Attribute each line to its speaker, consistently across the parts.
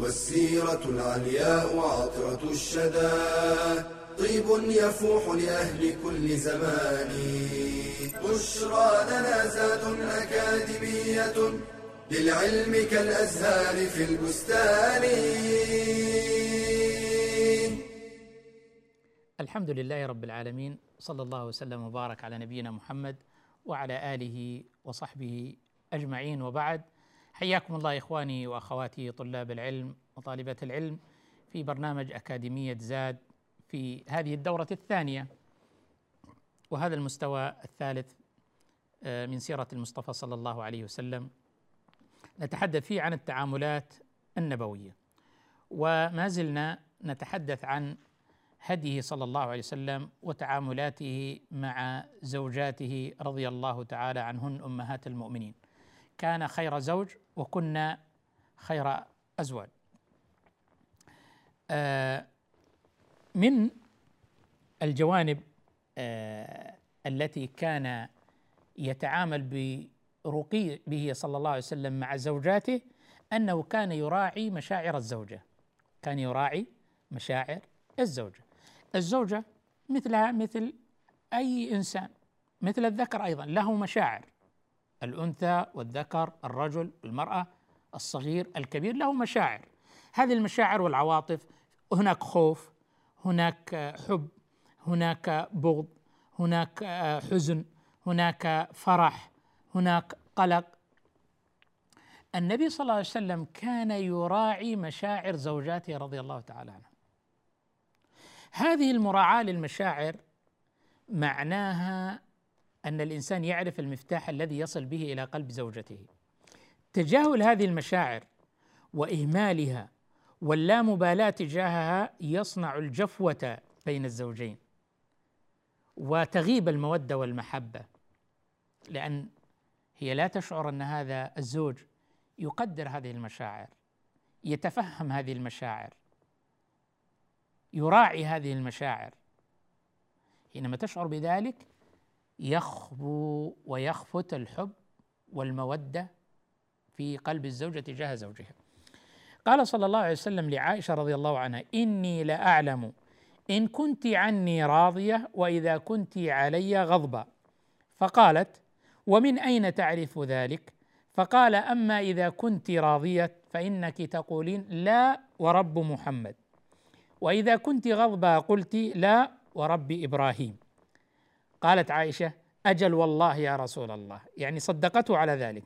Speaker 1: والسيرة العلياء عطرة الشدى. طيب يفوح لأهل كل زمان. بشرى لنا زاد أكاديمية للعلم كالأزهار في البستان.
Speaker 2: الحمد لله رب العالمين صلى الله وسلم وبارك على نبينا محمد وعلى آله وصحبه أجمعين. وبعد حياكم الله إخواني وأخواتي طلاب العلم وطالبات العلم في برنامج أكاديمية زاد في هذه الدورة الثانية وهذا المستوى الثالث آه، من سيرة المصطفى صلى الله عليه وسلم. نتحدث فيه عن التعاملات النبوية. وما زلنا نتحدث عن هديه صلى الله عليه وسلم وتعاملاته مع زوجاته رضي الله تعالى عنهن أمهات المؤمنين. كان خير زوج وكنا خير أزواج. آه، من الجوانب آه، التي كان يتعامل برقي به صلى الله عليه وسلم مع زوجاته أنه كان يراعي مشاعر الزوجة. كان يراعي مشاعر الزوجة. الزوجة مثلها مثل أي إنسان مثل الذكر أيضا له مشاعر. الأنثى والذكر الرجل المرأة الصغير الكبير له مشاعر. هذه المشاعر والعواطف هناك خوف هناك حب هناك بغض هناك حزن هناك فرح هناك قلق. النبي صلى الله عليه وسلم كان يراعي مشاعر زوجاته رضي الله تعالى عنها هذه المراعاة للمشاعر معناها أن الإنسان يعرف المفتاح الذي يصل به إلى قلب زوجته. تجاهل هذه المشاعر وإهمالها واللامبالاة تجاهها يصنع الجفوة بين الزوجين وتغيب المودة والمحبة لأن هي لا تشعر أن هذا الزوج يقدر هذه المشاعر يتفهم هذه المشاعر يراعي هذه المشاعر. حينما تشعر بذلك يخبو ويخفت الحب والمودة في قلب الزوجة تجاه زوجها. قال صلى الله عليه وسلم لعائشة رضي الله عنها إني لأعلم إن كنت عني راضية وإذا كنت علي غضبا. فقالت ومن أين تعرف ذلك؟ فقال أما إذا كنت راضية فإنك تقولين لا ورب محمد وإذا كنت غضبا قلت لا ورب إبراهيم. قالت عائشة أجل والله يا رسول الله. يعني صدقته على ذلك.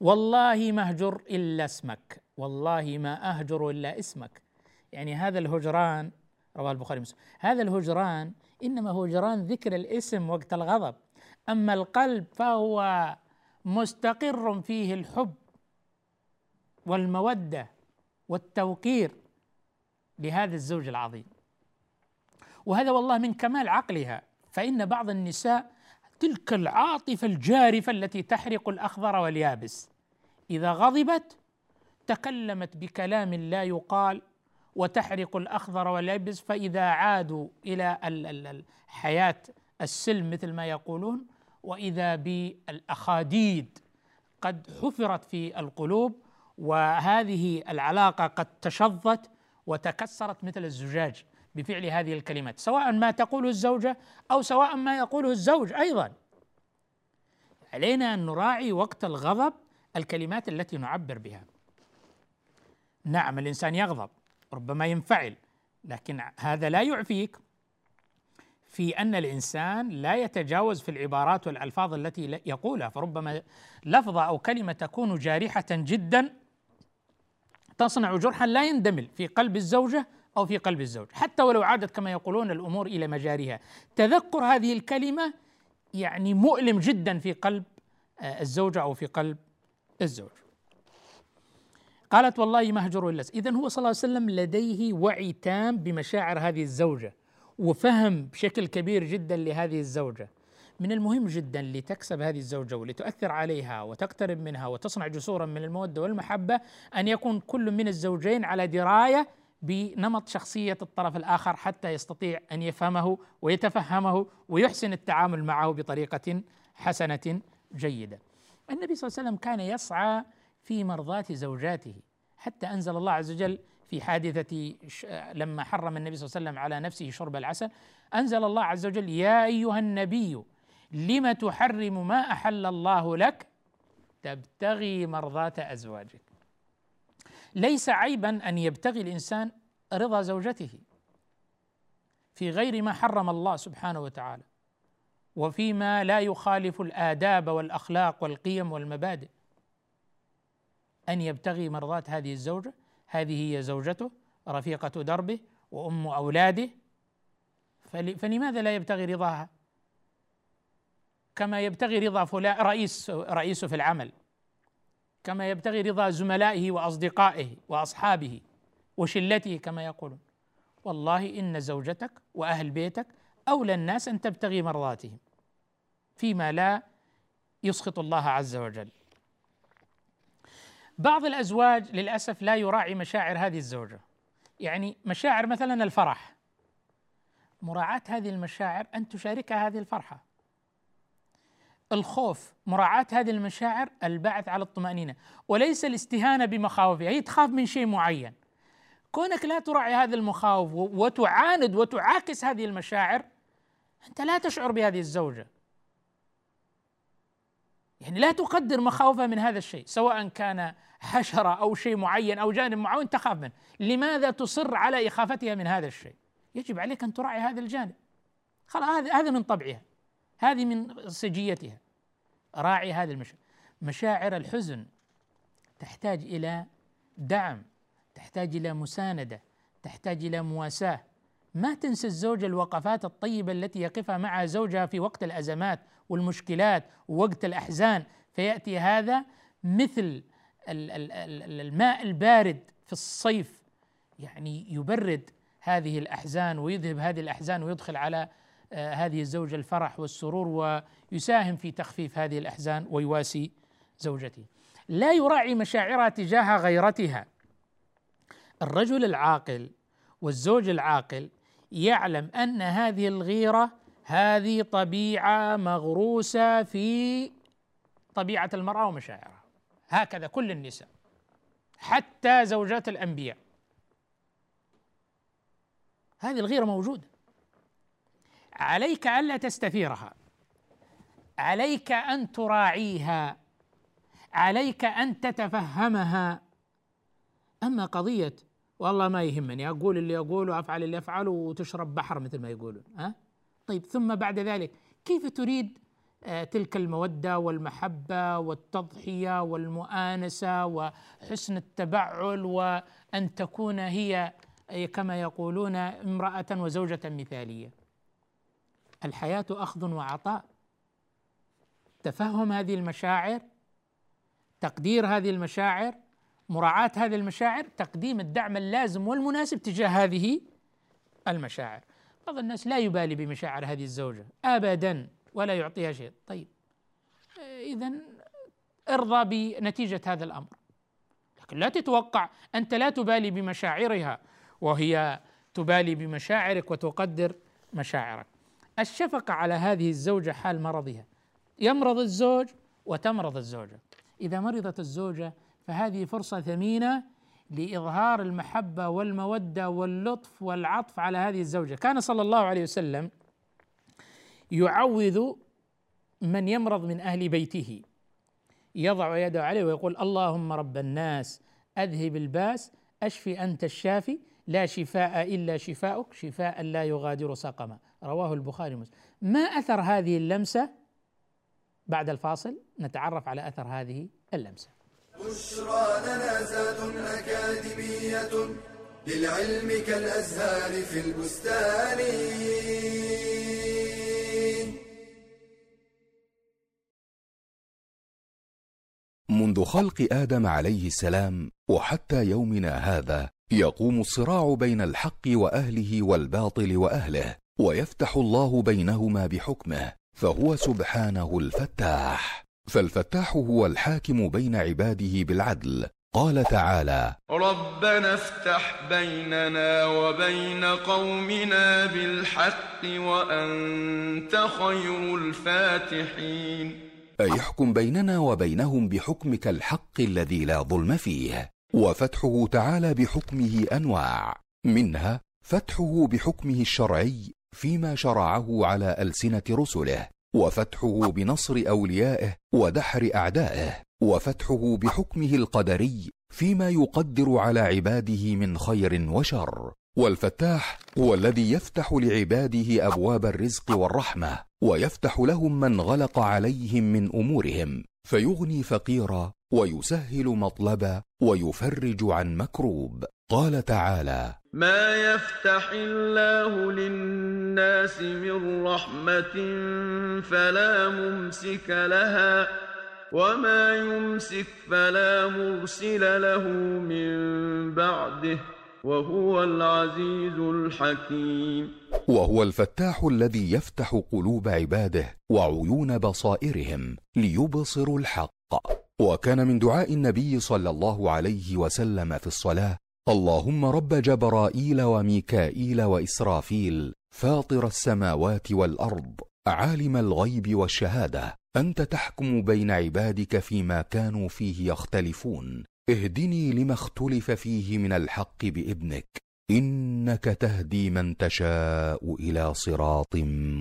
Speaker 2: والله ما أهجر إلا اسمك. والله ما أهجر إلا اسمك. يعني هذا الهجران رواه البخاري ومسلم. هذا الهجران إنما هجران ذكر الاسم وقت الغضب. أما القلب فهو مستقر فيه الحب والمودة والتوقير لهذا الزوج العظيم. وهذا والله من كمال عقلها. فإن بعض النساء تلك العاطفة الجارفة التي تحرق الأخضر واليابس إذا غضبت تكلمت بكلام لا يقال وتحرق الأخضر واليابس فإذا عادوا إلى الحياة السلم مثل ما يقولون وإذا بالأخاديد قد حفرت في القلوب وهذه العلاقة قد تشظت وتكسرت مثل الزجاج. بفعل هذه الكلمات سواء ما تقوله الزوجة أو سواء ما يقوله الزوج أيضا. علينا أن نراعي وقت الغضب الكلمات التي نعبر بها. نعم الإنسان يغضب ربما ينفعل لكن هذا لا يعفيك في أن الإنسان لا يتجاوز في العبارات والألفاظ التي يقولها. فربما لفظة أو كلمة تكون جارحة جدا تصنع جرحا لا يندمل في قلب الزوجة أو في قلب الزوج. حتى ولو عادت كما يقولون الأمور إلى مجاريها. تذكر هذه الكلمة يعني مؤلم جدا في قلب آه، الزوجه أو في قلب الزوج. قالت والله ما اهجر إلا اذا هو صلى الله عليه وسلم لديه وعي تام بمشاعر هذه الزوجة وفهم بشكل كبير جدا لهذه الزوجة. من المهم جدا لتكسب هذه الزوجة ولتؤثر عليها وتقترب منها وتصنع جسورا من المودة والمحبة أن يكون كل من الزوجين على دراية بنمط شخصية الطرف الآخر حتى يستطيع أن يفهمه ويتفهمه ويحسن التعامل معه بطريقة حسنة جيدة. النبي صلى الله عليه وسلم كان يسعى في مرضاة زوجاته حتى أنزل الله عز وجل في حادثة لما حرم النبي صلى الله عليه وسلم على نفسه شرب العسل أنزل الله عز وجل يا أيها النبي لم تحرم ما أحل الله لك تبتغي مرضاة أزواجك ليس عيبا أن يبتغي الإنسان رضا زوجته في غير ما حرم الله سبحانه وتعالى وفيما لا يخالف الآداب والأخلاق والقيم والمبادئ. أن يبتغي مرضاة هذه الزوجة هذه هي زوجته رفيقة دربه وأم أولاده. فلماذا لا يبتغي رضاها؟ كما يبتغي رضا فلان رئيس رئيسه في العمل. كما يبتغي رضا زملائه وأصدقائه وأصحابه وشلته كما يقولون. والله إن زوجتك وأهل بيتك أولى الناس أن تبتغي مرضاتهم فيما لا يسخط الله عز وجل. بعض الأزواج للأسف لا يراعي مشاعر هذه الزوجة. يعني مشاعر مثلا الفرح. مراعاة هذه المشاعر أن تشاركها هذه الفرحة. الخوف مراعاة هذه المشاعر البعث على الطمأنينة. وليس الاستهانة بمخاوفها هي تخاف من شيء معين. كونك لا تراعي هذه المخاوف وتعاند وتعاكس هذه المشاعر أنت لا تشعر بهذه الزوجة. يعني لا تقدر مخاوفها من هذا الشيء سواء كان حشرة أو شيء معين أو جانب معين تخاف منه. لماذا تصر على إخافتها من هذا الشيء؟ يجب عليك أن تراعي هذا الجانب. خلاص هذا هذا من طبعها. هذه من سجيتها راعي هذه المشاعر مشاعر الحزن تحتاج إلى دعم تحتاج إلى مساندة تحتاج إلى مواساة. ما تنسى الزوجة الوقفات الطيبة التي يقفها مع زوجها في وقت الأزمات والمشكلات ووقت الأحزان. فيأتي هذا مثل الماء البارد في الصيف. يعني يبرد هذه الأحزان ويذهب هذه الأحزان ويدخل على هذه الزوجة الفرح والسرور ويساهم في تخفيف هذه الأحزان ويواسي زوجته. لا يراعي مشاعرها تجاه غيرتها. الرجل العاقل والزوج العاقل يعلم أن هذه الغيرة هذه طبيعة مغروسة في طبيعة المرأة ومشاعرها. هكذا كل النساء حتى زوجات الأنبياء. هذه الغيرة موجودة. عليك ألا تستثيرها عليك أن تراعيها. عليك أن تتفهمها. أما قضية والله ما يهمني أقول اللي أقوله وافعل اللي أفعله وتشرب بحر مثل ما يقولون ها؟ طيب ثم بعد ذلك كيف تريد آه، تلك المودة والمحبة والتضحية والمؤانسة وحسن التبعل وأن تكون هي كما يقولون امرأة وزوجة مثالية؟ الحياة أخذ وعطاء. تفهم هذه المشاعر تقدير هذه المشاعر مراعاة هذه المشاعر تقديم الدعم اللازم والمناسب تجاه هذه المشاعر. بعض الناس لا يبالي بمشاعر هذه الزوجة ابدا ولا يعطيها شيء. طيب اذا ارضى بنتيجة هذا الأمر. لكن لا تتوقع أنت لا تبالي بمشاعرها وهي تبالي بمشاعرك وتقدر مشاعرك. الشفقة على هذه الزوجة حال مرضها. يمرض الزوج وتمرض الزوجة. إذا مرضت الزوجة فهذه فرصة ثمينة لإظهار المحبة والمودة واللطف والعطف على هذه الزوجة. كان صلى الله عليه وسلم يعوذ من يمرض من أهل بيته. يضع يده عليه ويقول اللهم رب الناس أذهب الباس أشفي أنت الشافي لا شفاء إلا شفاؤك شفاء لا يغادر سقما. رواه البخاري ومسلم. ما أثر هذه اللمسة؟ بعد الفاصل نتعرف على أثر هذه اللمسة.
Speaker 1: بشرى لنا زاد أكاديمية للعلم كالأزهار في البستان.
Speaker 3: منذ خلق آدم عليه السلام وحتى يومنا هذا يقوم الصراع بين الحق وأهله والباطل وأهله ويفتح الله بينهما بحكمه فهو سبحانه الفتاح. فالفتاح هو الحاكم بين عباده بالعدل. قال تعالى
Speaker 1: ربنا افتح بيننا وبين قومنا بالحق وأنت خير الفاتحين.
Speaker 3: احكم بيننا وبينهم بحكمك الحق الذي لا ظلم فيه. وفتحه تعالى بحكمه أنواع. منها فتحه بحكمه الشرعي فيما شرعه على ألسنة رسله. وفتحه بنصر أوليائه ودحر أعدائه. وفتحه بحكمه القدري فيما يقدر على عباده من خير وشر. والفتاح هو الذي يفتح لعباده أبواب الرزق والرحمة. ويفتح لهم من غلق عليهم من أمورهم فيغني فقيرا ويسهل مطلبا ويفرج عن مكروب. قال تعالى
Speaker 1: ما يفتح الله للناس من رحمة فلا ممسك لها وما يمسك فلا مرسل له من بعده. وهو العزيز الحكيم.
Speaker 3: وهو الفتاح الذي يفتح قلوب عباده وعيون بصائرهم ليبصروا الحق. وكان من دعاء النبي صلى الله عليه وسلم في الصلاة اللهم رب جبرائيل وميكائيل وإسرافيل فاطر السماوات والأرض عالم الغيب والشهادة أنت تحكم بين عبادك فيما كانوا فيه يختلفون اهدني لما اختلف فيه من الحق بإذنك إنك تهدي من تشاء إلى صراط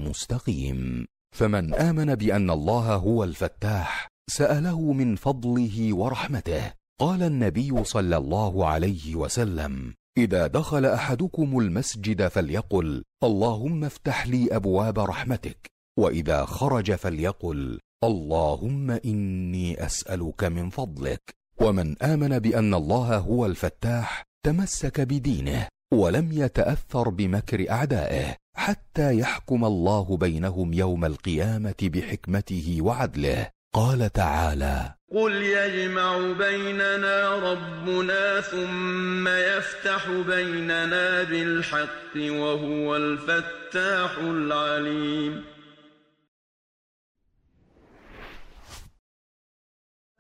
Speaker 3: مستقيم. فمن آمن بأن الله هو الفتاح سأله من فضله ورحمته. قال النبي صلى الله عليه وسلم إذا دخل أحدكم المسجد فليقل اللهم افتح لي أبواب رحمتك وإذا خرج فليقل اللهم إني أسألك من فضلك. ومن آمن بأن الله هو الفتاح تمسك بدينه ولم يتأثر بمكر أعدائه حتى يحكم الله بينهم يوم القيامة بحكمته وعدله. قال تعالى
Speaker 1: قل يجمع بيننا ربنا ثم يفتح بيننا بالحق وهو الفتاح العليم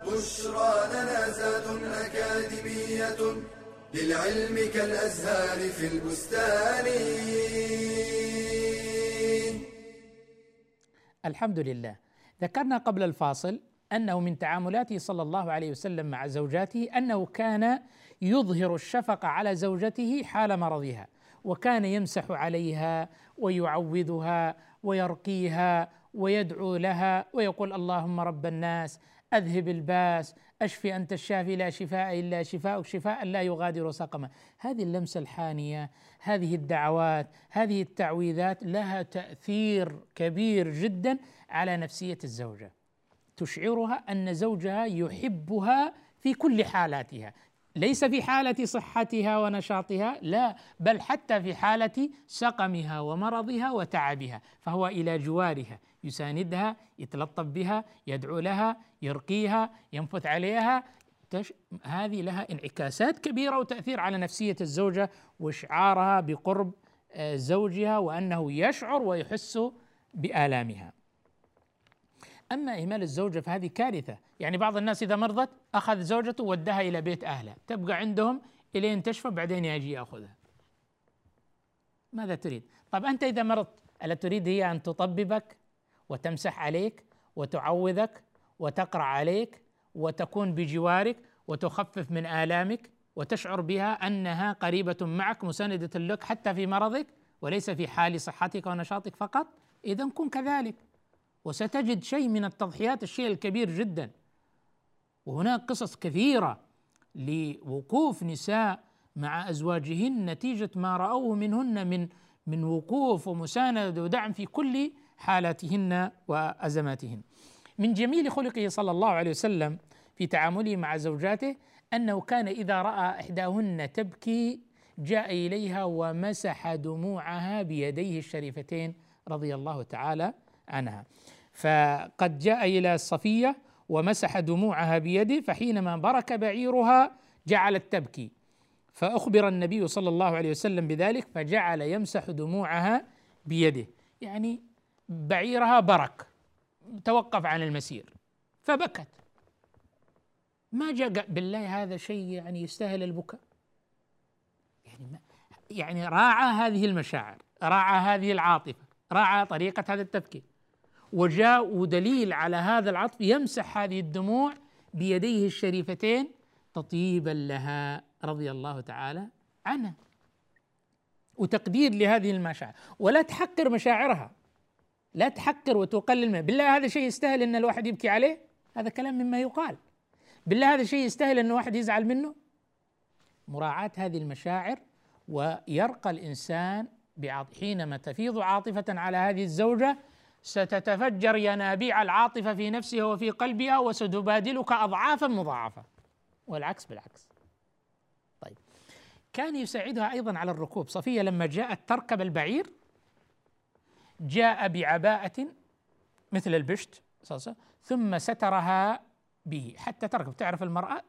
Speaker 4: بشرى لنا زاد أكاديمية للعلم كالأزهار في البستان.
Speaker 2: الحمد لله. ذكرنا قبل الفاصل أنه من تعاملاته صلى الله عليه وسلم مع زوجاته أنه كان يظهر الشفقه على زوجته حال مرضها وكان يمسح عليها ويعوذها ويرقيها ويدعو لها ويقول اللهم رب الناس أذهب الباس أشفي أنت الشافي لا شفاء إلا شفاءك شفاء لا يغادر سقما هذه اللمسة الحانية هذه الدعوات هذه التعويذات لها تأثير كبير جدا على نفسية الزوجة. تشعرها أن زوجها يحبها في كل حالاتها. ليس في حالة صحتها ونشاطها لا بل حتى في حالة سقمها ومرضها وتعبها فهو إلى جوارها. يساندها يتلطف بها يدعو لها يرقيها ينفث عليها تش... هذه لها انعكاسات كبيرة وتأثير على نفسية الزوجة واشعارها بقرب آه، زوجها وأنه يشعر ويحس بآلامها. أما إهمال الزوجة فهذه كارثة، يعني بعض الناس إذا مرضت أخذ زوجته ودها إلى بيت أهلها، تبقى عندهم إلين تشفى بعدين يجي يأخذها. ماذا تريد؟ طب أنت إذا مرضت ألا تريد هي أن تطببك وتمسح عليك وتعوذك وتقرأ عليك وتكون بجوارك وتخفف من آلامك وتشعر بها أنها قريبة معك مساندة لك حتى في مرضك وليس في حال صحتك ونشاطك فقط. اذا كن كذلك. وستجد شيء من التضحيات الشيء الكبير جدا. وهناك قصص كثيرة لوقوف نساء مع أزواجهن نتيجة ما رأوه منهن من من وقوف ومساندة ودعم في كل حالاتهن وأزماتهن. من جميل خلقه صلى الله عليه وسلم في تعامله مع زوجاته أنه كان إذا رأى إحداهن تبكي جاء إليها ومسح دموعها بيديه الشريفتين رضي الله تعالى عنها. فقد جاء إلى صفية ومسح دموعها بيده فحينما برك بعيرها جعلت تبكي فأخبر النبي صلى الله عليه وسلم بذلك فجعل يمسح دموعها بيده يعني بعيرها برك توقف عن المسير فبكت. ما جاء بالله هذا شيء يعني يستاهل البكاء؟ يعني ما يعني راعى هذه المشاعر راعى هذه العاطفة راعى طريقة هذا التفكير وجاء دليل على هذا العطف يمسح هذه الدموع بيديه الشريفتين تطيبا لها رضي الله تعالى عنها. وتقدير لهذه المشاعر ولا تحقر مشاعرها. لا تحقر وتقلل منها بالله هذا شيء يستاهل إن الواحد يبكي عليه؟ هذا كلام مما يقال. بالله هذا شيء يستاهل إن واحد يزعل منه؟ مراعاة هذه المشاعر ويرقى الإنسان حينما تفيض عاطفة على هذه الزوجة ستتفجر ينابيع العاطفة في نفسها وفي قلبها وستبادلك أضعافا مضاعفة. والعكس بالعكس. طيب. كان يساعدها أيضا على الركوب. صفية لما جاءت تركب البعير جاء بعباءة مثل البشت ثم سترها به. حتى تركب. تعرف المرأة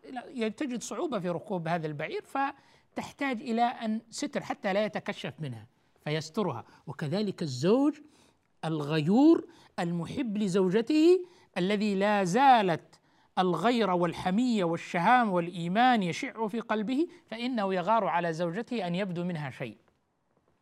Speaker 2: تجد صعوبة في ركوب هذا البعير فتحتاج إلى أن ستر حتى لا يتكشف منها فيسترها. وكذلك الزوج الغيور المحب لزوجته الذي لا زالت الغير والحمية والشهام والإيمان يشع في قلبه فإنه يغار على زوجته أن يبدو منها شيء.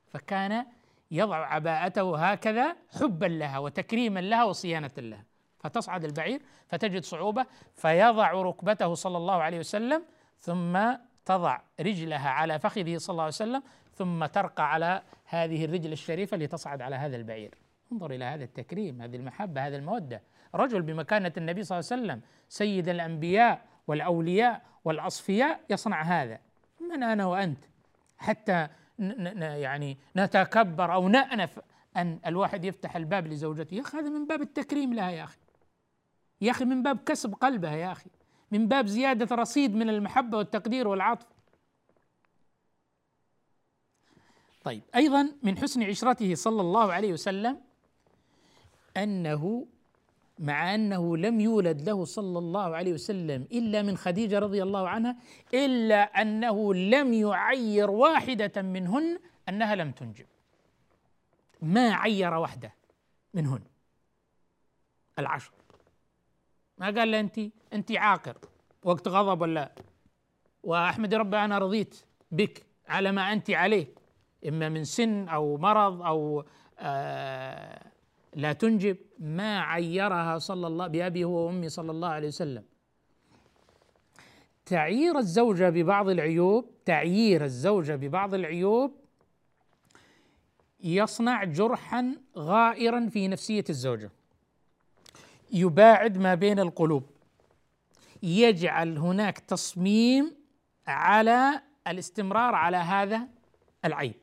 Speaker 2: فكان يضع عباءته هكذا حبا لها وتكريما لها وصيانة لها. فتصعد البعير فتجد صعوبة فيضع ركبته صلى الله عليه وسلم ثم تضع رجلها على فخذه صلى الله عليه وسلم ثم ترقى على هذه الرجل الشريفة لتصعد على هذا البعير. انظر إلى هذا التكريم هذه المحبة هذه المودة. رجل بمكانة النبي صلى الله عليه وسلم سيد الأنبياء والأولياء والأصفياء يصنع هذا. من أنا وأنت؟ حتى يعني نتكبر أو نأنف أن الواحد يفتح الباب لزوجته. يا أخي هذا من باب التكريم لها يا أخي. يا أخي من باب كسب قلبها يا أخي. من باب زيادة رصيد من المحبة والتقدير والعطف طيب أيضا من حسن عشرته صلى الله عليه وسلم أنه مع أنه لم يولد له صلى الله عليه وسلم إلا من خديجة رضي الله عنها إلا أنه لم يعير واحدة منهن أنها لم تنجب. ما عير واحدة منهن. العشر. ما قال له انت انت عاقر. وقت غضب ولا؟ وأحمد ربي أنا رضيت بك على ما انت عليه. إما من سن أو مرض أو آه لا تنجب ما عيرها صلى الله بأبي هو وأمي صلى الله عليه وسلم. تعيير الزوجة ببعض العيوب تعيير الزوجة ببعض العيوب يصنع جرحا غائرا في نفسية الزوجة. يباعد ما بين القلوب. يجعل هناك تصميم على الاستمرار على هذا العيب.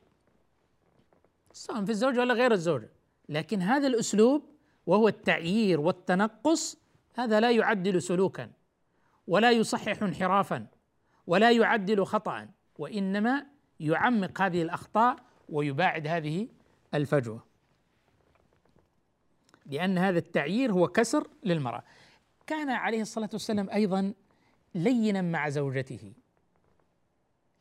Speaker 2: سواء في الزوجة ولا غير الزوجة. لكن هذا الأسلوب وهو التعيير والتنقص هذا لا يعدل سلوكا ولا يصحح انحرافا ولا يعدل خطأ وإنما يعمق هذه الأخطاء ويباعد هذه الفجوة. لأن هذا التعيير هو كسر للمرأة. كان عليه الصلاة والسلام أيضا لينا مع زوجته.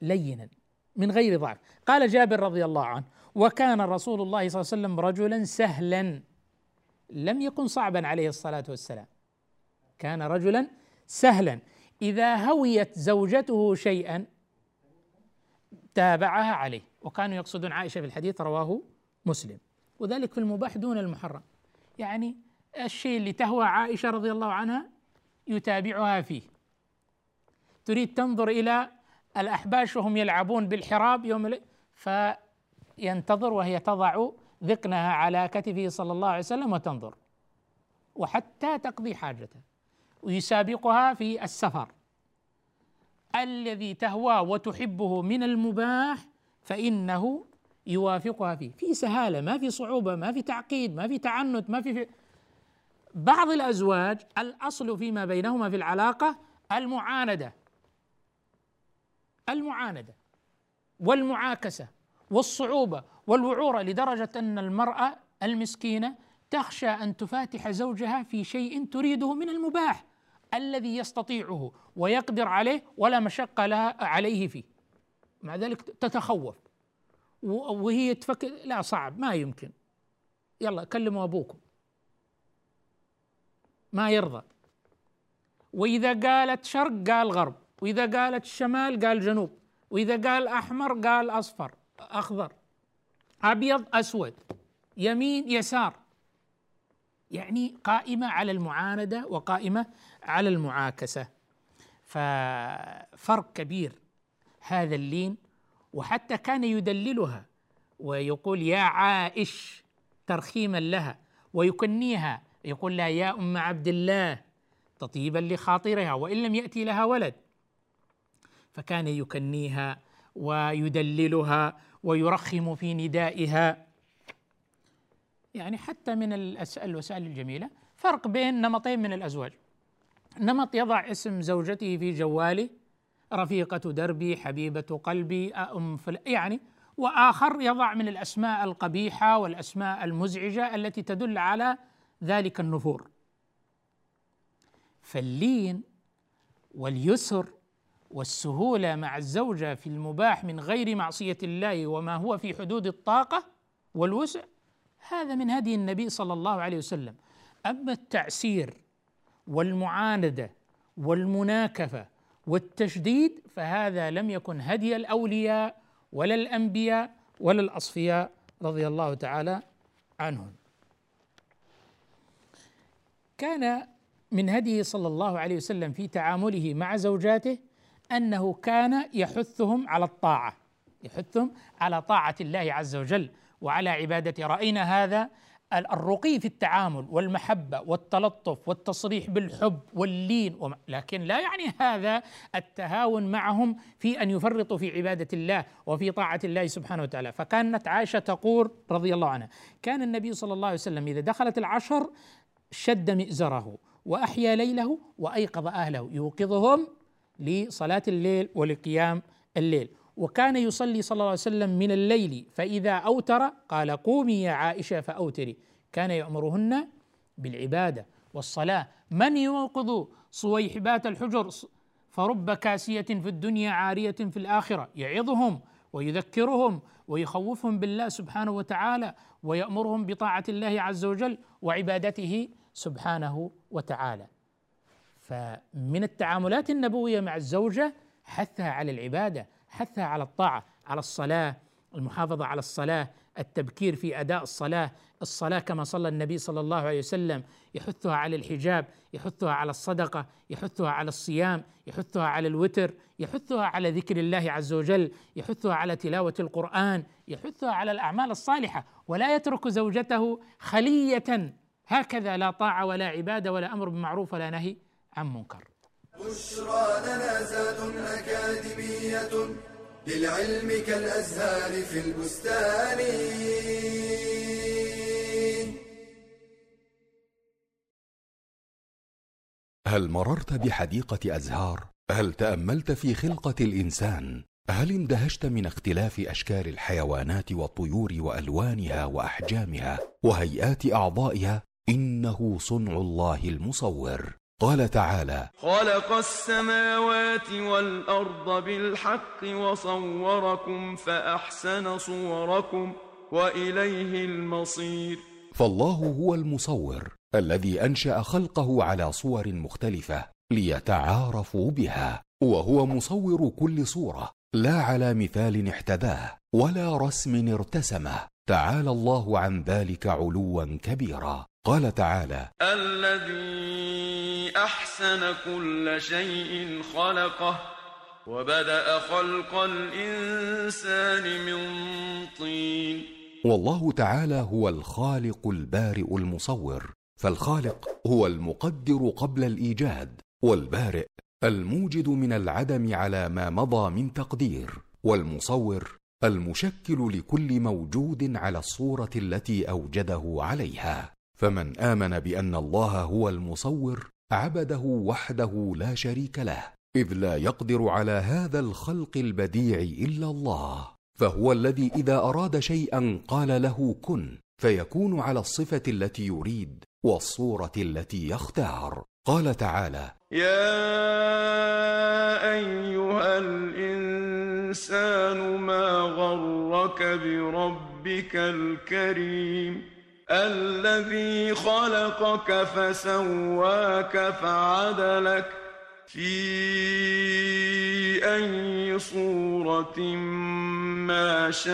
Speaker 2: لينا من غير ضعف. قال جابر رضي الله عنه وكان رسول الله صلى الله عليه وسلم رجلا سهلا لم يكن صعبا عليه الصلاة والسلام. كان رجلا سهلا. إذا هويت زوجته شيئا تابعها عليه. وكانوا يقصدون عائشة في الحديث رواه مسلم. وذلك في المباح دون المحرم. يعني الشيء اللي تهوى عائشة رضي الله عنها يتابعها فيه. تريد تنظر إلى الأحباش وهم يلعبون بالحراب يوم ف ينتظر وهي تضع ذقنها على كتفه صلى الله عليه وسلم وتنظر. وحتى تقضي حاجتها. ويسابقها في السفر. الذي تهوى وتحبه من المباح فإنه يوافقها فيه. في سهالة ما في صعوبة ما في تعقيد ما في تعنت ما في, في بعض الأزواج الأصل فيما بينهما في العلاقة المعاندة. المعاندة والمعاكسة. والصعوبة والوعورة لدرجة أن المرأة المسكينة تخشى أن تفاتح زوجها في شيء تريده من المباح الذي يستطيعه ويقدر عليه ولا مشقة لها عليه فيه. مع ذلك تتخوف. وهي تفكر لا صعب ما يمكن. يلا كلموا أبوكم. ما يرضى. وإذا قالت شرق قال غرب وإذا قالت شمال قال جنوب وإذا قال أحمر قال أصفر. أخضر أبيض أسود يمين يسار. يعني قائمة على المعاندة وقائمة على المعاكسة. ففرق كبير هذا اللين وحتى كان يدللها ويقول يا عائش ترخيما لها ويكنيها يقول لها يا أم عبد الله تطيبا لخاطرها وإن لم يأتي لها ولد. فكان يكنيها ويدللها ويرخم في ندائها. يعني حتى من الوسائل الجميلة فرق بين نمطين من الأزواج. نمط يضع اسم زوجته في جواله رفيقة دربي حبيبة قلبي أم فل يعني وآخر يضع من الأسماء القبيحة والأسماء المزعجة التي تدل على ذلك النفور. فاللين واليسر والسهولة مع الزوجة في المباح من غير معصية الله وما هو في حدود الطاقة والوسع هذا من هدي النبي صلى الله عليه وسلم أما التعسير والمعاندة والمناكفة والتشديد فهذا لم يكن هدي الأولياء ولا الأنبياء ولا الأصفياء رضي الله تعالى عنهم. كان من هديه صلى الله عليه وسلم في تعامله مع زوجاته أنه كان يحثهم على الطاعة، يحثهم على طاعة الله عز وجل وعلى عبادة. رأينا هذا الرقي في التعامل والمحبة والتلطف والتصريح بالحب واللين لكن لا يعني هذا التهاون معهم في أن يفرطوا في عبادة الله وفي طاعة الله سبحانه وتعالى. فكانت عائشة تقول رضي الله عنها كان النبي صلى الله عليه وسلم إذا دخلت العشر شد مئزره وأحيا ليله وأيقظ أهله. يوقظهم لصلاة الليل ولقيام الليل. وكان يصلي صلى الله عليه وسلم من الليل فإذا أوتر قال قومي يا عائشة فأوتري. كان يأمرهن بالعبادة والصلاة. من يوقظ صويحبات الحجر؟ فرب كاسية في الدنيا عارية في الآخرة. يعظهم ويذكرهم ويخوفهم بالله سبحانه وتعالى ويأمرهم بطاعة الله عز وجل وعبادته سبحانه وتعالى. فمن التعاملات النبوية مع الزوجة حثها على العبادة حثها على الطاعة على الصلاة المحافظة على الصلاة التبكير في أداء الصلاة الصلاة كما صلى النبي صلى الله عليه وسلم يحثها على الحجاب يحثها على الصدقة يحثها على الصيام يحثها على الوتر يحثها على ذكر الله عز وجل يحثها على تلاوة القرآن يحثها على الأعمال الصالحة ولا يترك زوجته خلية. هكذا لا طاعة ولا عبادة ولا أمر بالمعروف ولا نهي. عن منكر
Speaker 4: بشرى لنا زاد أكاديمية للعلم كالأزهار في البستان
Speaker 3: هل مررت بحديقة أزهار؟ هل تأملت في خلقة الإنسان؟ هل اندهشت من اختلاف أشكال الحيوانات والطيور وألوانها وأحجامها وهيئات أعضائها؟ إنه صنع الله المصور قال تعالى
Speaker 5: خلق السماوات والأرض بالحق وصوركم فأحسن صوركم وإليه المصير.
Speaker 3: فالله هو المصور الذي أنشأ خلقه على صور مختلفة ليتعارفوا بها وهو مصور كل صورة لا على مثال احتذاه ولا رسم ارتسمه. تعالى الله عن ذلك علوا كبيرا. قال تعالى
Speaker 5: الذي أحسن كل شيء خلقه وبدأ خلق الإنسان من طين.
Speaker 3: والله تعالى هو الخالق البارئ المصور فالخالق هو المقدر قبل الإيجاد والبارئ الموجد من العدم على ما مضى من تقدير والمصور المشكل لكل موجود على الصورة التي أوجده عليها. فمن آمن بأن الله هو المصور عبده وحده لا شريك له إذ لا يقدر على هذا الخلق البديع إلا الله. فهو الذي إذا أراد شيئا قال له كن فيكون على الصفة التي يريد والصورة التي يختار. قال تعالى
Speaker 5: يا أيها الإنسان ما غرك بربك الكريم؟ الذي خلقك فسواك فعدلك في أي صورة ما شاء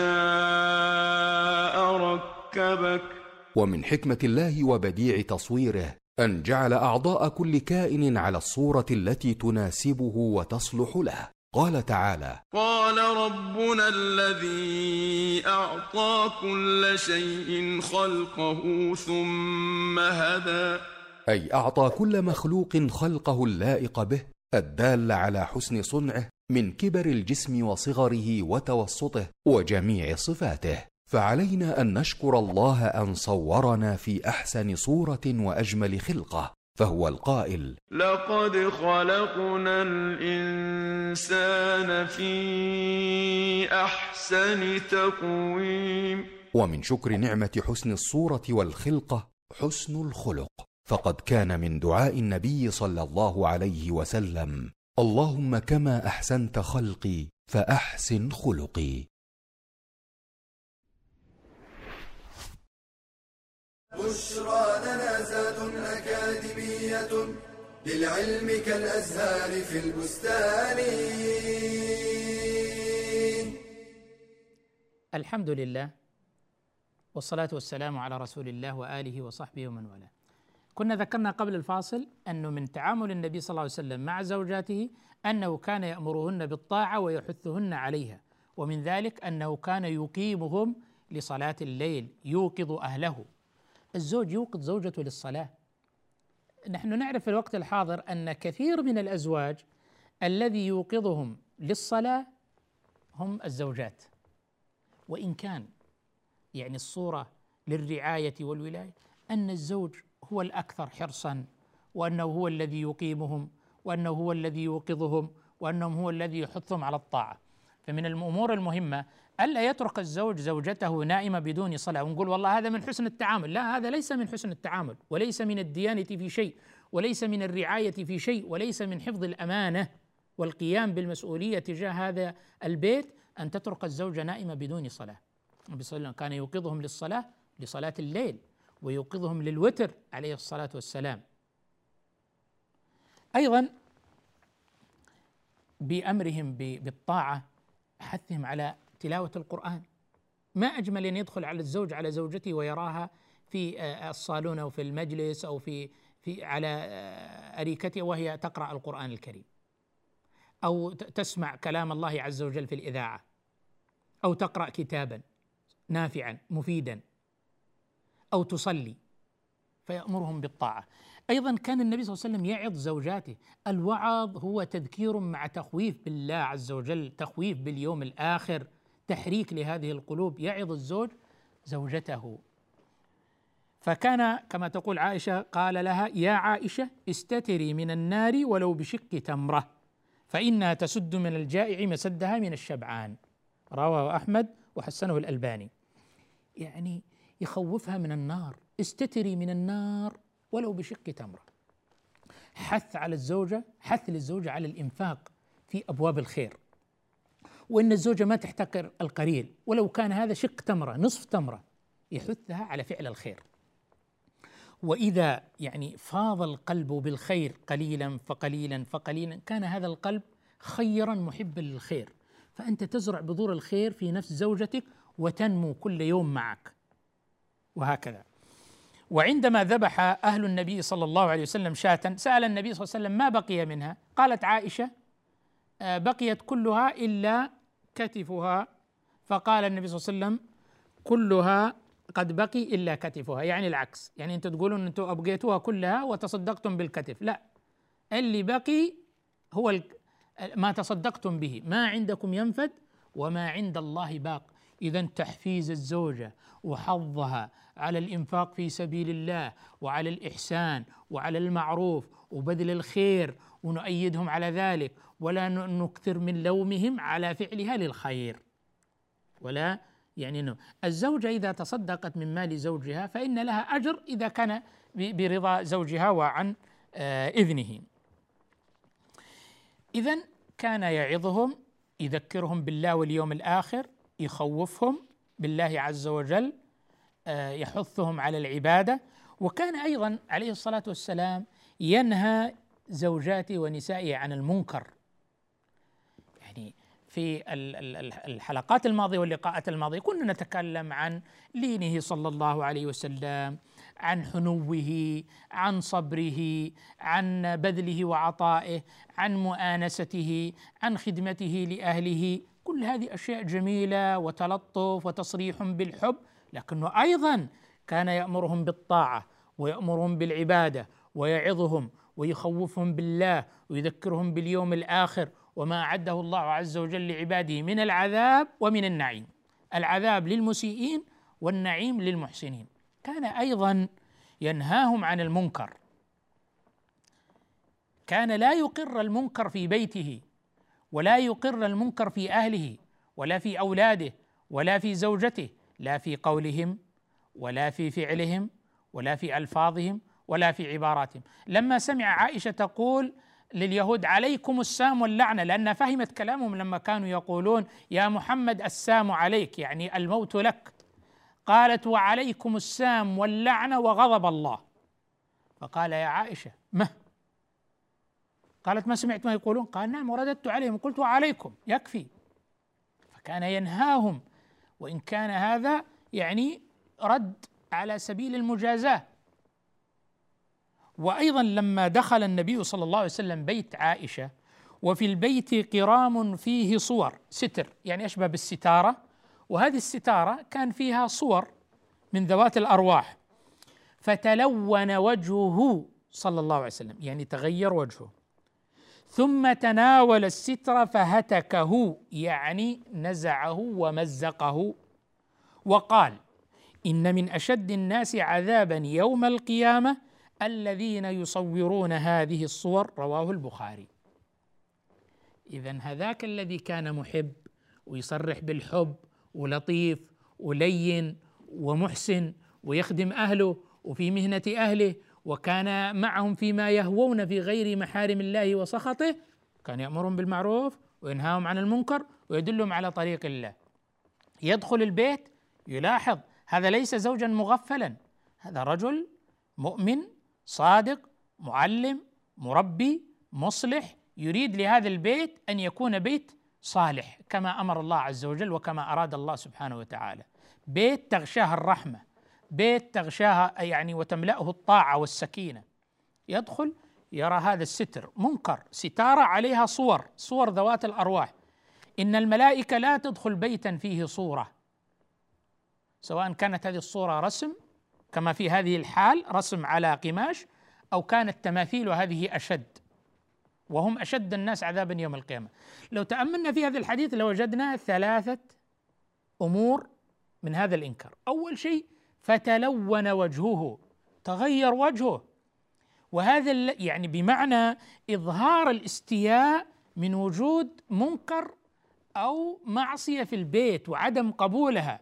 Speaker 5: ركبك.
Speaker 3: ومن حكمة الله وبديع تصويره أن جعل أعضاء كل كائن على الصورة التي تناسبه وتصلح له. قال تعالى
Speaker 5: قال ربنا الذي أعطى كل شيء خلقه ثم هدى.
Speaker 3: أي أعطى كل مخلوق خلقه اللائق به الدال على حسن صنعه من كبر الجسم وصغره وتوسطه وجميع صفاته. فعلينا أن نشكر الله أن صورنا في أحسن صورة وأجمل خلقة. فهو القائل.
Speaker 5: لقد خلقنا الإنسان في أحسن تقويم.
Speaker 3: ومن شكر نعمة حسن الصورة والخلقة حسن الخلق. فقد كان من دعاء النبي صلى الله عليه وسلم اللهم كما أحسنت خلقي فأحسن خلقي.
Speaker 4: بشرى لنا للعلم كالأزهار في البستان
Speaker 2: الحمد لله والصلاة والسلام على رسول الله وآله وصحبه ومن والاه. كنا ذكرنا قبل الفاصل أنه من تعامل النبي صلى الله عليه وسلم مع زوجاته أنه كان يأمرهن بالطاعة ويحثهن عليها، ومن ذلك أنه كان يقيمهم لصلاة الليل، يوقظ أهله. الزوج يوقظ زوجته للصلاة. نحن نعرف في الوقت الحاضر أن كثير من الأزواج الذي يوقظهم للصلاة هم الزوجات. وإن كان يعني الصورة للرعاية والولاية أن الزوج هو الأكثر حرصا وأنه هو الذي يقيمهم وأنه هو الذي يوقظهم وأنه هو الذي يحثهم على الطاعة فمن الأمور المهمة ألا يترك الزوج زوجته نائمة بدون صلاة؟ ونقول والله هذا من حسن التعامل. لا هذا ليس من حسن التعامل وليس من الديانة في شيء وليس من الرعاية في شيء وليس من حفظ الأمانة والقيام بالمسؤولية تجاه هذا البيت أن تترك الزوجة نائمة بدون صلاة. النبي صلى الله عليه وسلم كان يوقظهم للصلاة لصلاة الليل ويوقظهم للوتر عليه الصلاة والسلام. أيضا بأمرهم بالطاعة حثهم على تلاوة القرآن. ما أجمل أن يدخل على الزوج على زوجته ويراها في آه، الصالون أو في المجلس أو في في على آه، أريكته وهي تقرأ القرآن الكريم. أو تسمع كلام الله عز وجل في الإذاعة. أو تقرأ كتابا نافعا مفيدا. أو تصلي فيأمرهم بالطاعة. أيضا كان النبي صلى الله عليه وسلم يعظ زوجاته. الوعظ هو تذكير مع تخويف بالله عز وجل تخويف باليوم الآخر. تحريك لهذه القلوب يعظ الزوج زوجته. فكان كما تقول عائشة قال لها يا عائشة استتري من النار ولو بشق تمرة فإنها تسد من الجائع مسدها من الشبعان. رواه أحمد وحسنه الألباني. يعني يخوفها من النار. استتري من النار ولو بشق تمرة. حث على الزوجة حث للزوجة على الإنفاق في أبواب الخير. وأن الزوجة ما تحتقر القليل. ولو كان هذا شق تمرة نصف تمرة يحثها على فعل الخير. وإذا يعني فاض القلب بالخير قليلا فقليلا فقليلا كان هذا القلب خيرا محبا للخير. فأنت تزرع بذور الخير في نفس زوجتك وتنمو كل يوم معك. وهكذا. وعندما ذبح أهل النبي صلى الله عليه وسلم شاة سأل النبي صلى الله عليه وسلم ما بقي منها؟ قالت عائشة آه، بقيت كلها إلا كتفها. فقال النبي صلى الله عليه وسلم كلها قد بقي إلا كتفها. يعني العكس. يعني أنتم تقولون أنتم أبقيتوها كلها وتصدقتم بالكتف. لا. اللي بقي هو ما تصدقتم به. ما عندكم ينفد وما عند الله باق. إذا تحفيز الزوجة وحظها على الإنفاق في سبيل الله وعلى الإحسان وعلى المعروف وبذل الخير ونؤيدهم على ذلك ولا نكثر من لومهم على فعلها للخير ولا يعني إنه الزوجة إذا تصدقت من مال زوجها فإن لها أجر إذا كان برضا زوجها وعن آه، إذنه. اذا كان يعظهم يذكرهم بالله واليوم الآخر يخوفهم بالله عز وجل آه، يحثهم على العبادة وكان أيضا عليه الصلاة والسلام ينهى زوجاته ونسائه عن المنكر. يعني في الحلقات الماضية واللقاءات الماضية كنا نتكلم عن لينه صلى الله عليه وسلم عن حنوه عن صبره عن بذله وعطائه عن مؤانسته عن خدمته لأهله. كل هذه أشياء جميلة وتلطف وتصريح بالحب لكنه أيضا كان يأمرهم بالطاعة ويأمرهم بالعبادة ويعظهم ويخوفهم بالله ويذكرهم باليوم الآخر وما أعده الله عز وجل لعباده من العذاب ومن النعيم. العذاب للمسيئين والنعيم للمحسنين. كان أيضا ينهاهم عن المنكر. كان لا يقر المنكر في بيته ولا يقر المنكر في أهله ولا في أولاده ولا في زوجته لا في قولهم ولا في فعلهم ولا في ألفاظهم ولا في عباراتهم. لما سمع عائشة تقول لليهود عليكم السام واللعنة لأن فهمت كلامهم لما كانوا يقولون يا محمد السام عليك يعني الموت لك. قالت وعليكم السام واللعنة وغضب الله. فقال يا عائشة ما قالت ما سمعت ما يقولون؟ قال نعم ورددت عليهم قلت وعليكم يكفي. فكان ينهاهم وإن كان هذا يعني رد على سبيل المجازاة. وأيضا لما دخل النبي صلى الله عليه وسلم بيت عائشة وفي البيت قرام فيه صور ستر يعني أشبه بالستارة. وهذه الستارة كان فيها صور من ذوات الأرواح. فتلون وجهه صلى الله عليه وسلم يعني تغير وجهه. ثم تناول الستر فهتكه يعني نزعه ومزقه. وقال إن من أشد الناس عذابا يوم القيامة الذين يصورون هذه الصور رواه البخاري. اذا هذاك الذي كان محب ويصرح بالحب ولطيف ولين ومحسن ويخدم أهله وفي مهنة أهله وكان معهم فيما يهوون في غير محارم الله وسخطه كان يأمرهم بالمعروف وينهاهم عن المنكر ويدلهم على طريق الله. يدخل البيت يلاحظ هذا ليس زوجا مغفلا هذا رجل مؤمن صادق معلم مربي مصلح يريد لهذا البيت أن يكون بيت صالح كما أمر الله عز وجل وكما أراد الله سبحانه وتعالى. بيت تغشاه الرحمة بيت تغشاها يعني وتملأه الطاعة والسكينة. يدخل يرى هذا الستر منكر ستارة عليها صور صور ذوات الأرواح. إن الملائكة لا تدخل بيتا فيه صورة سواء كانت هذه الصورة رسم كما في هذه الحال رسم على قماش أو كانت تماثيل هذه أشد. وهم أشد الناس عذابا يوم القيامة. لو تأملنا في هذا الحديث لوجدنا ثلاثة أمور من هذا الإنكار. أول شيء فتلون وجهه تغير وجهه. وهذا يعني بمعنى إظهار الاستياء من وجود منكر أو معصية في البيت وعدم قبولها.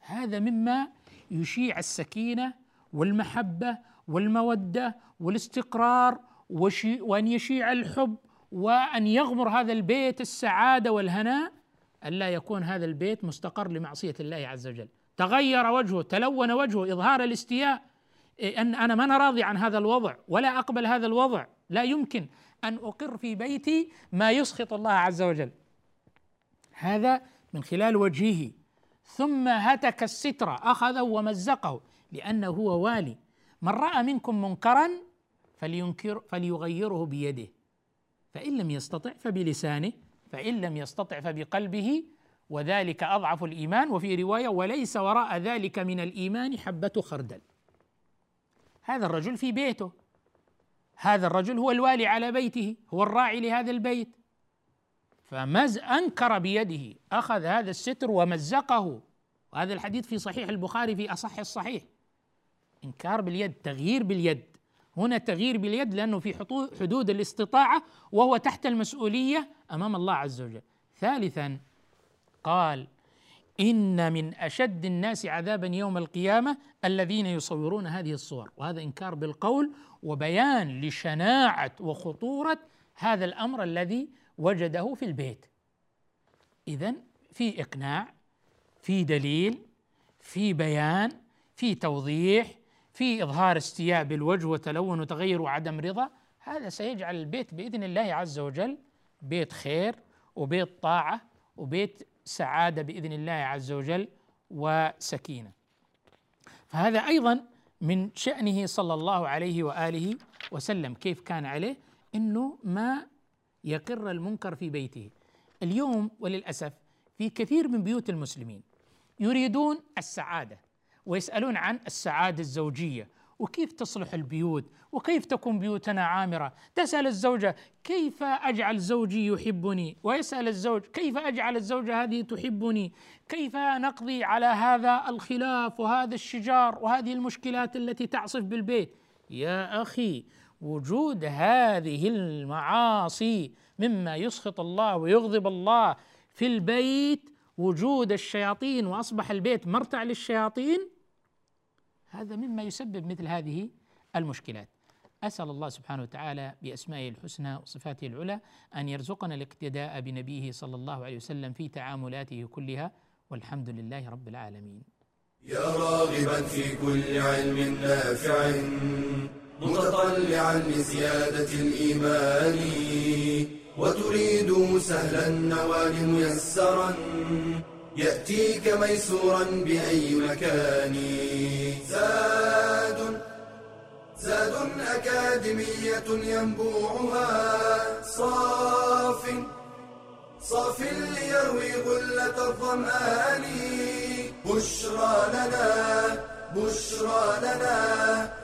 Speaker 2: هذا مما يشيع السكينة والمحبة والمودة والاستقرار وأن يشيع الحب وأن يغمر هذا البيت السعادة والهناء ألا يكون هذا البيت مستقر لمعصية الله عز وجل. تغير وجهه تلون وجهه إظهار الاستياء. إيه، أن أنا ما أنا راضي عن هذا الوضع ولا أقبل هذا الوضع. لا يمكن أن أقر في بيتي ما يسخط الله عز وجل. هذا من خلال وجهه. ثم هتك الستر أخذه ومزقه لأنه هو والي. من رأى منكم منكرا فلينكر فليغيره بيده. فإن لم يستطع فبلسانه فإن لم يستطع فبقلبه وذلك أضعف الإيمان. وفي رواية وليس وراء ذلك من الإيمان حبة خردل. هذا الرجل في بيته. هذا الرجل هو الوالي على بيته هو الراعي لهذا البيت. فمز أنكر بيده أخذ هذا الستر ومزقه. وهذا الحديث في صحيح البخاري في أصح الصحيح. إنكار باليد تغيير باليد. هنا تغيير باليد لأنه في حدود الاستطاعة وهو تحت المسؤولية أمام الله عز وجل. ثالثا قال إن من أشد الناس عذابا يوم القيامة الذين يصورون هذه الصور. وهذا إنكار بالقول وبيان لشناعة وخطورة هذا الأمر الذي وجده في البيت. إذا في إقناع في دليل في بيان في توضيح في إظهار استياء بالوجه وتلون وتغير وعدم رضا. هذا سيجعل البيت بإذن الله عز وجل بيت خير وبيت طاعة وبيت سعادة بإذن الله عز وجل وسكينة. فهذا أيضا من شأنه صلى الله عليه وآله وسلم كيف كان عليه؟ أنه ما يقر المنكر في بيته. اليوم وللأسف في كثير من بيوت المسلمين يريدون السعادة ويسألون عن السعادة الزوجية. وكيف تصلح البيوت؟ وكيف تكون بيوتنا عامرة؟ تسأل الزوجة كيف أجعل زوجي يحبني؟ ويسأل الزوج كيف أجعل الزوجة هذه تحبني؟ كيف نقضي على هذا الخلاف وهذا الشجار وهذه المشكلات التي تعصف بالبيت؟ يا أخي وجود هذه المعاصي مما يسخط الله ويغضب الله في البيت وجود الشياطين وأصبح البيت مرتع للشياطين هذا مما يسبب مثل هذه المشكلات. أسأل الله سبحانه وتعالى بأسمائه الحسنى وصفاته العلى أن يرزقنا الاقتداء بنبيه صلى الله عليه وسلم في تعاملاته كلها. والحمد لله رب العالمين.
Speaker 4: يا راغبا في كل علم نافع. متطلعا لزيادة الإيمان وتريد سهلا النوال ميسرا يأتيك ميسورا بأي مكان. زاد زاد أكاديمية ينبوعها صاف صاف ليروي غلة الظمآن. بشرى لنا بشرى لنا